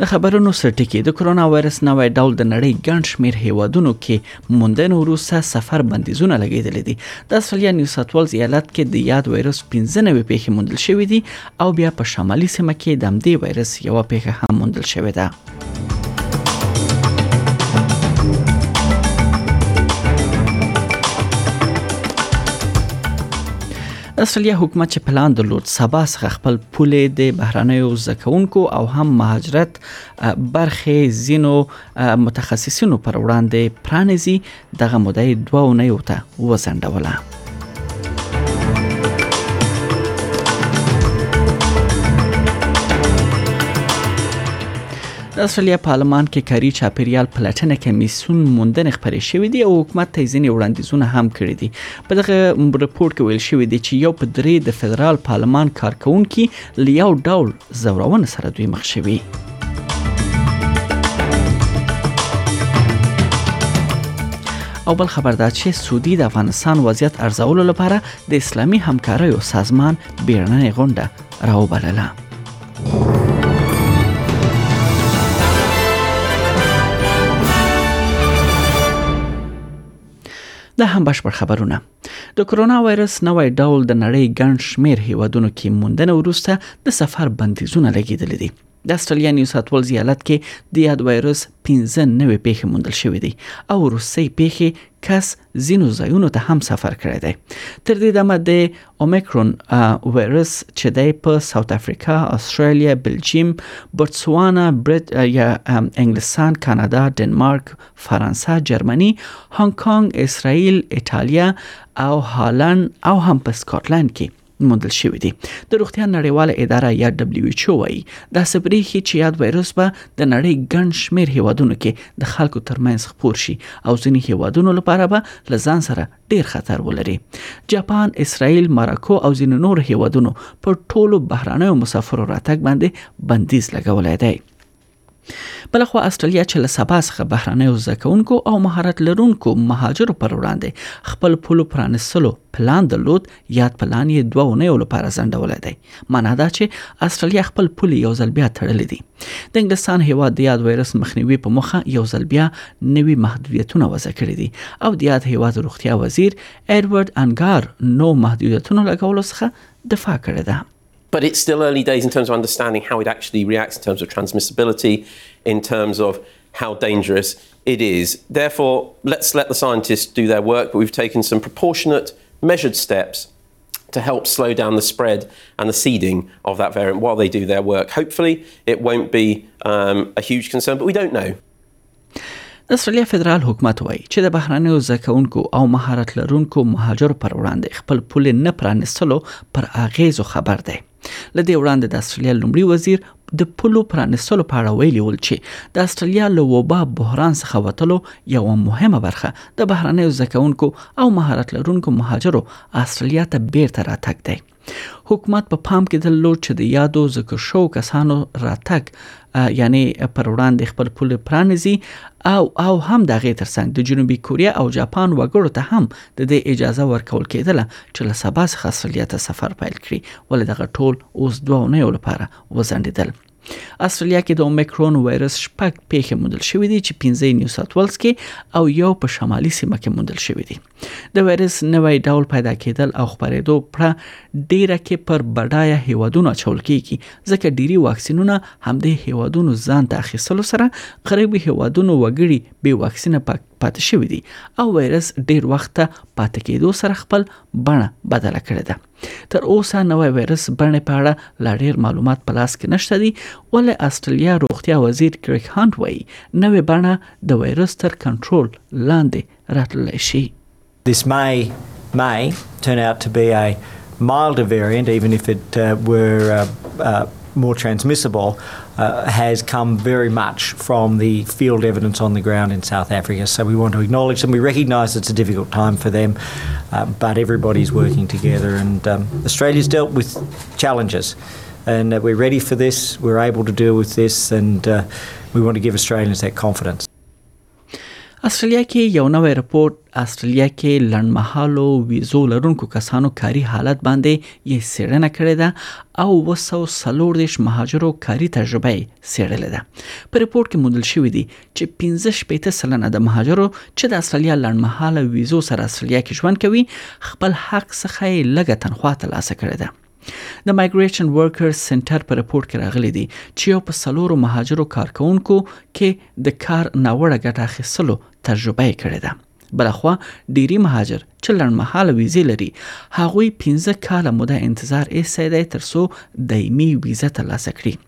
د خبرونو سرټکی د کرونا وایرس نوی ډول د نړۍ ګڼ شمیر هیوادونو کې موندنه وروسته سفر بندیزونه لګیدل دي د استرالیا نیو ساوث ویلز ایالت کې د یاد وایرس 15 نوې پیښې موندل شوې دي او بیا په شمالي سیمه کې د همدې وایرس یو پیښه هم موندل شوې ده د استرالیا حکومت چې پلان درلود سبا څخه خپل پولې د بهرانیو زکونکو او هم مهاجرت برخې زینو متخصصینو پر وړاندې پرانیزي دغه مدې دوه نه یو ته وسنډوله د استرالیا پارلمان کې کاری چاپیریال پلټنه کمیسیون موندنې خبرې شوې دي او حکومت ته ځینې وړاندیزونه هم کړې دي په دغه رپورت کې ویل شوی دی چې یو په درې د فدرال پارلمان کارکونکي له یو ډول زورونه سره دوی مخ شوي او بل خبر دا چې سعودي د افغانستان وضعیت ارزولو لپاره د اسلامي همکاریو سازمان بیړنۍ غونډه راوبلله دا هم بشپړ خبرونه د کرونا وایرس نوې ډول د نړۍ ګڼ شمیر هیوادونو کې موندنه وروسته د سفر بندیزونه لګیدل دي د استرالیا نیو ساوت ولز ایالت کې د یاد وایرس 15 نوې پیښې موندل شوې دي او روسي پیښې کس زینو ځایونو ته هم سفر کړی دی تر دې دمه د اومیکرون وایرس چې د په ساوت افریقا استرالیا بلجیم بوتسوانا برت یا انګلستان کاناډا ډنمارک فرانسه، جرمني، هانګ کانګ، اسرائیل، ایتالیا او هالند او هم په سکاټلند کې موندل شوې دي د روغتیا نړیواله اداره یا دبليو ایچ او وايي دا سبريخي چې یاد وایروس به د نړۍ ګڼ شمیر هیوادونو کې د خلکو ترمنځ خپور شي او ځینې هیوادونو لپاره به لزان سره ډیر خطر ولري جاپان اسرائیل مراکو او ځینې نور هیوادونو پر ټولو بهرانيو مسافرو راتګ باندې بندیز لګولای دی بلخوا استرالیا چې له سبا څخه بهرنیو زده کوونکو او مهارت لرونکو مهاجرو پر وړاندې خپل پولو پرانستلو پلان درلود یاد پلان یې دوه اونیو لپاره ځنډول دی معنا دا چې استرالیا خپل پولي یو ځل بیا تړلې دي د انګلستان هیواد د یاد وایرس مخنیوي په مخه یو ځل بیا نوي محدودیتونه وضع کړي دي او د یاد هیواد روغتیا وزیر ایډورډ انګار نو محدودیتونو لګولو څخه دفاع کړې ده But it's still early days in terms of understanding how it actually reacts in terms of transmissibility, in terms of how dangerous it is. Therefore, let's let the scientists do their work, but we've taken some proportionate, measured steps to help slow down the spread and the seeding of that variant while they do their work. Hopefully, it won't be um, a huge concern, but we don't know. د استرالیا فدرال حکومت وایي چې د بهرانیو ځکهونکو او مهارت لرونکو مهاجرو پر وړاندې خپل پولې نه پرانستلو پر اغیزو خبر دی لدې وړاندې د استرالیا لومړي وزیر د پولو پرانستلو په اړه ویلي ول چې د استرالیا له وبا بحران څخه وتلو یو مهمه برخه د بهرانیو ځکهونکو او مهارت لرونکو مهاجرو استرالیا ته بیرته راتګ دی حکومت په پام کې درلود چې د یادو ذکر شوو کسانو راتګ یعنی پر وړاندې خپل پول پرانیزي او او هم د غې ترڅنګ د جنوبي کوریا او جاپان وګړو ته هم د دې اجازه ورکول کېدله چې له سبا څخه استرالیا ته سفر پیل کړي ولې دغه ټول اوس دوه اونۍ لپاره وزندیدل استرالیا کې د اومیکرون وایرس شپږ پیښې موندل شوې دي چې 15 نیو ساوث ویلز کې او یو په شمالي سیمه کې موندل شوې دي د وایرس نوې ډول پیدا کېدل او خبرېدو پر ډیره کې پر بډایه هیوادونو چول کیږي ځکه ډيري واکسینونه همدې هیوادونو ځان ته اخیستلو سره غریبي هیوادونو وګړي به واکسینه پاتې شوې دي او وایرس ډیر وخت پاتې کېدو سره خپل بڼه بدله کړې ده تر اوسه نوی وایرس بڼې په اړه لا ډیر معلومات په لاس کې نشته دي ولې استرالیا روغتیا وزیر کریک هانټ وایي نوې بڼه د وایرس تر کنټرول لاندې راتللی شي This may may turn out to be a milder variant even if it uh, were uh, uh, more transmissible. uh, has come very much from the field evidence on the ground in South Africa. So we want to acknowledge them. We recognise it's a difficult time for them, uh, but everybody's working together. And um, Australia's dealt with challenges, and uh, we're ready for this. We're able to deal with this, and uh, we want to give Australians that confidence. استرالیا کې یو نوی رپورت استرالیا کې لړمحالو ویزو لرونکو کسانو کاری حالت باندې یې سیړنه کړې ده او وسو سلور دیش مهاجرو کاری تجربه سیړلې ده په رپورت کې مودل شوې دي چې 15 شپېته سلنه د مهاجرو چې د استرالیا لړمحاله ویزو سره استرالیا کې ژوند کوي خپل حق څخه یې لګه تنخواه ترلاسه کړې ده د مایګریشن ورکرز سنټر په رپورټ کې راغلي دي چې یو په سلورو مهاجرو کارکونکو کې د کار ناوړه ګټه اخیستلو تجربه یې کړې ده بلخوا ډیری مهاجر چې لړمحاله ویزه لري هغوی 15 کاله موده انتظار ایستای دی ترڅو دایمي ویزه ترلاسه کړي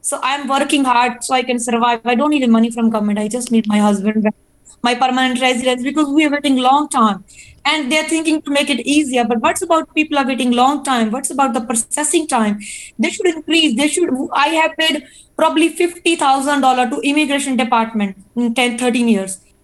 So I'm working hard so I can survive. I don't need money from government. I just need my husband. my permanent residence because we are waiting long time and they're thinking to make it easier but what's about people are waiting long time what's about the processing time they should increase they should i have paid probably $50000 to immigration department in 10 13 years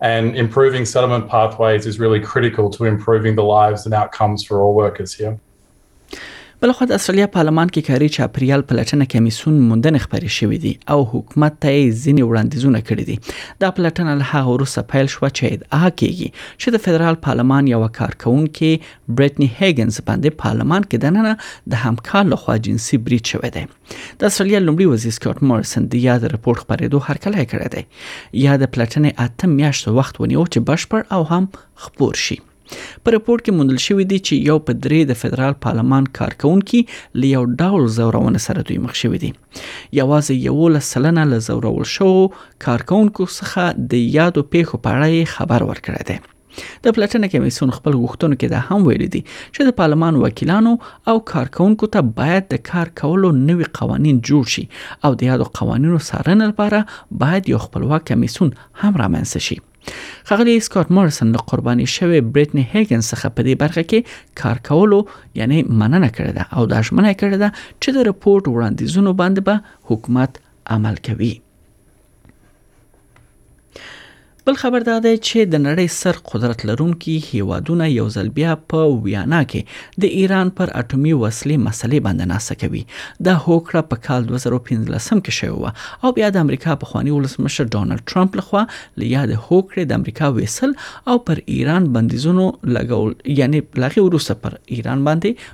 and improving settlement pathways is really critical to improving the lives and outcomes for all workers here. بلخو د استرالیا پارلمان کې کاری چاپریال پلټنه کمیسون موندنې خبرې شوې دي او حکومت ته یې ځینې وړاندیزونه کړې دي دا پلټنه له هغه وروسته پیل شو چې ادعا کیږي چې د فدرال پارلمان یو کارکونکي بریټنی هیګنز باندې پارلمان کې دننه د همکار لخوا جنسي برید شوی دی د استرالیا لومړي وزیر سکاټ مارسن د یاد رپورت خبرېدو هرکلی کړی دی یا د پلټنې اته میاشتو وخت ونیو چې بشپړ او هم خپور شي په رپورت کې موندل شوې دي چې یو په درې د فدرال پارلمان کارکونکي له یو ډول زورونه سره دوی مخ شوې دي یوازې یو لسلنه له زورول شو کارکونکو څخه د یادو پیښو په اړه خبر ورکړی دی د پلټنې کمیسیون خپل غوښتنو کې دا هم ویلي دي چې د پارلمان وکیلانو او کارکونکو ته باید د کار کولو نوي قوانین جوړ شي او د یادو قوانینو څارنې لپاره باید یو خپلواک کمیسیون هم رامنځته شي خغلی سکاټ مورسن له قرباني شوی بریټنی هیګن څخه په دې برخه کې کار کولو یعنی مننه کړې ده او دا ژمنه کړې ده چې د رپورت وړاندیزونو باندې به حکومت عمل کوي بل خبر دا دی چې د نړۍ سر قدرت لرونکي هیوادونه یو ځل بیا په ویانا کې د ایران پر اټومي وسلې مسلې باندې ناسه کوي دا هوکړه په کال 2015 کې شوې و او بیا د امریکا په خواني ولسمشر ډونالد ټرمپ لخوا له یاد هوکړې د امریکا ویسل او پر ایران بندیزونو لګول یعنی لغې وروسته پر ایران باندې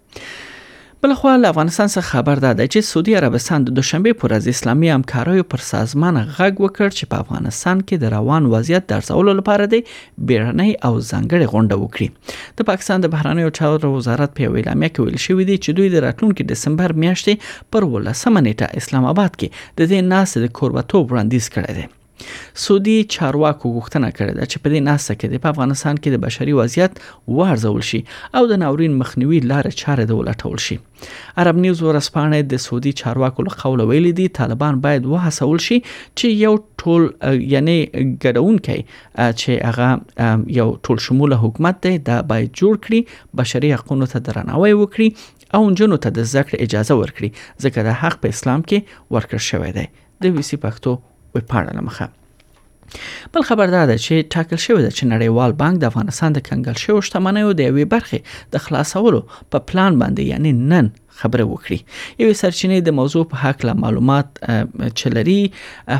بل خو له افغانستان څخه خبر ده چې سعودي عربستان د دوشنبه پر ورځ اسلامي همکاریو پر سازمان غږ وکړ چې په افغانستان کې د روان وضعیت د ارزولو لپاره دی بیرنۍ او ځنګړې غونډه وکړي د پاکستان د بهرنیو چارو وزارت په اعلامیه کې ویل شوې دي چې دوی د راتلونکي دسمبر میاشتې پر 18 نیټه اسلام آباد کې د دې ناس د کوربتوب وړاندیز کړی دی سعودي چارواکو غوښتنه کړې ده چې په دې ناسته کې د افغانستان کې د بشري وضعیت وارزول شي او د ناورین مخنیوي لارې چارې د ولټول شي عرب نیوز ورسپانه د سعودي چارواکو له قوله ویلي دي طالبان باید وهڅول شي چې یو ټول یعنی ګډونکي چې هغه یو ټول شموله حکومت دی دا باید جوړ کړي بشري حقوقو ته درناوی وکړي او جنو ته د زکړې اجازه ورکړي ځکه د حق په اسلام کې ورکړ شوی دی د بي بي سي پښتو ویبپاڼه له مخه بل خبر دا ده چې ټاکل شوې ده چې نړیوال بانک د افغانستان د کنګل شوو شتمنیو د یوې برخې د خلاصولو په پلان باندې یعنی نن خبره وکړي یوې سرچینې د موضوع په حق له معلومات چې لري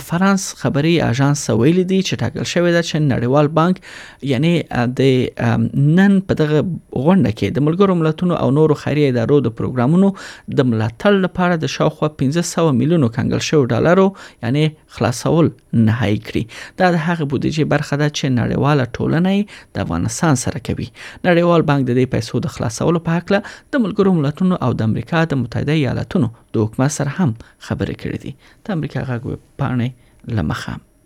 فرانس خبري اژانس ویلي دي چې ټاکل شوې ده چې نړیوال بانک یعنی د نن په دغه غونډه کې د ملګرو ملتونو او نورو خیریه ادارو د پروګرامونو د ملاتړ لپاره د شاوخوا 1500 میلیونو کنګل شوی ډالرو یعنی خلاصول نهایی کړي دا د هغه بودیجې برخه ده چې نړیواله ټولنه د افغانستان سره کوي نړیوال بانک د دې پیسو د خلاصولو په حق له د ملګرو ملتونو او د امریکا د متحده ایالاتونو د حکومت سره هم خبرې کړې دي د امریکا غږ پاڼې لمخه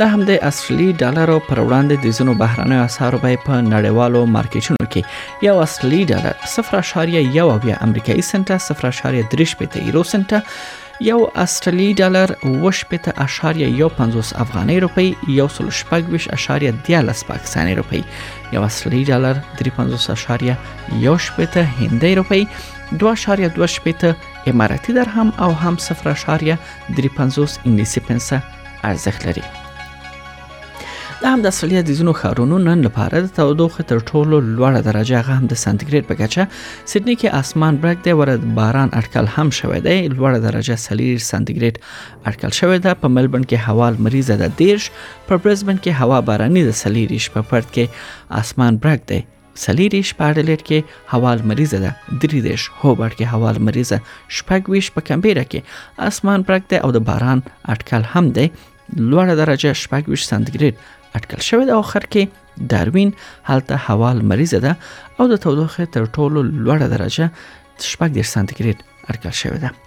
د همدې اصلي ډالرو پر وړاندې د ځینو بهرنیو اسعارو بیې په نړیوالو مارکیټونو کې یو اصلي ډالر 0.1 امریکایي سنت 0.3 پته یورو سنت یو استرالی ډالر وشپته اشاریه یو پنځوس افغاني روپی یو سل شپږوش اشاریه دیالس پاکستاني روپی یو استرالی ډالر درې پنځوس اشاریه یو شپته هندۍ روپی دوه اشاریه دوه شپته اماراتي درهم او هم صفر اشاریه درې پنځوس انګلیسي پنسه ارزښت لري دا هم د استرالیا د ځینو ښارونو نن لپاره د تودوخې تر ټولو لوړه درجه هغه هم د سانتیګریډ په کچه سیدنی کې اسمان برګ دی ورته باران اټکل هم شوی دی لوړه درجه سلیر سانتیګریډ اټکل شوی ده په ملبن کې هوا مریضه ده دیرش په برزبن کې هوا باراني ده سلیریش په پرت کې اسمان برګ دی څلېرېش په اډلېټ کې هوا لمریزه ده درې دېرش هوبرټ کې هوا لمریزه شپږ ویش په کمبېره کې اسمان پرک دی او د باران اټکل هم دی لوړه درجه شپږ ویش سانتیګریډ اټکل شوې ده او خر کې داروین هلته هوا لمریزه ده او د تودوخې تر ټولو لوړه درجه شپږ دېرش سانتیګریډ اټکل شوې ده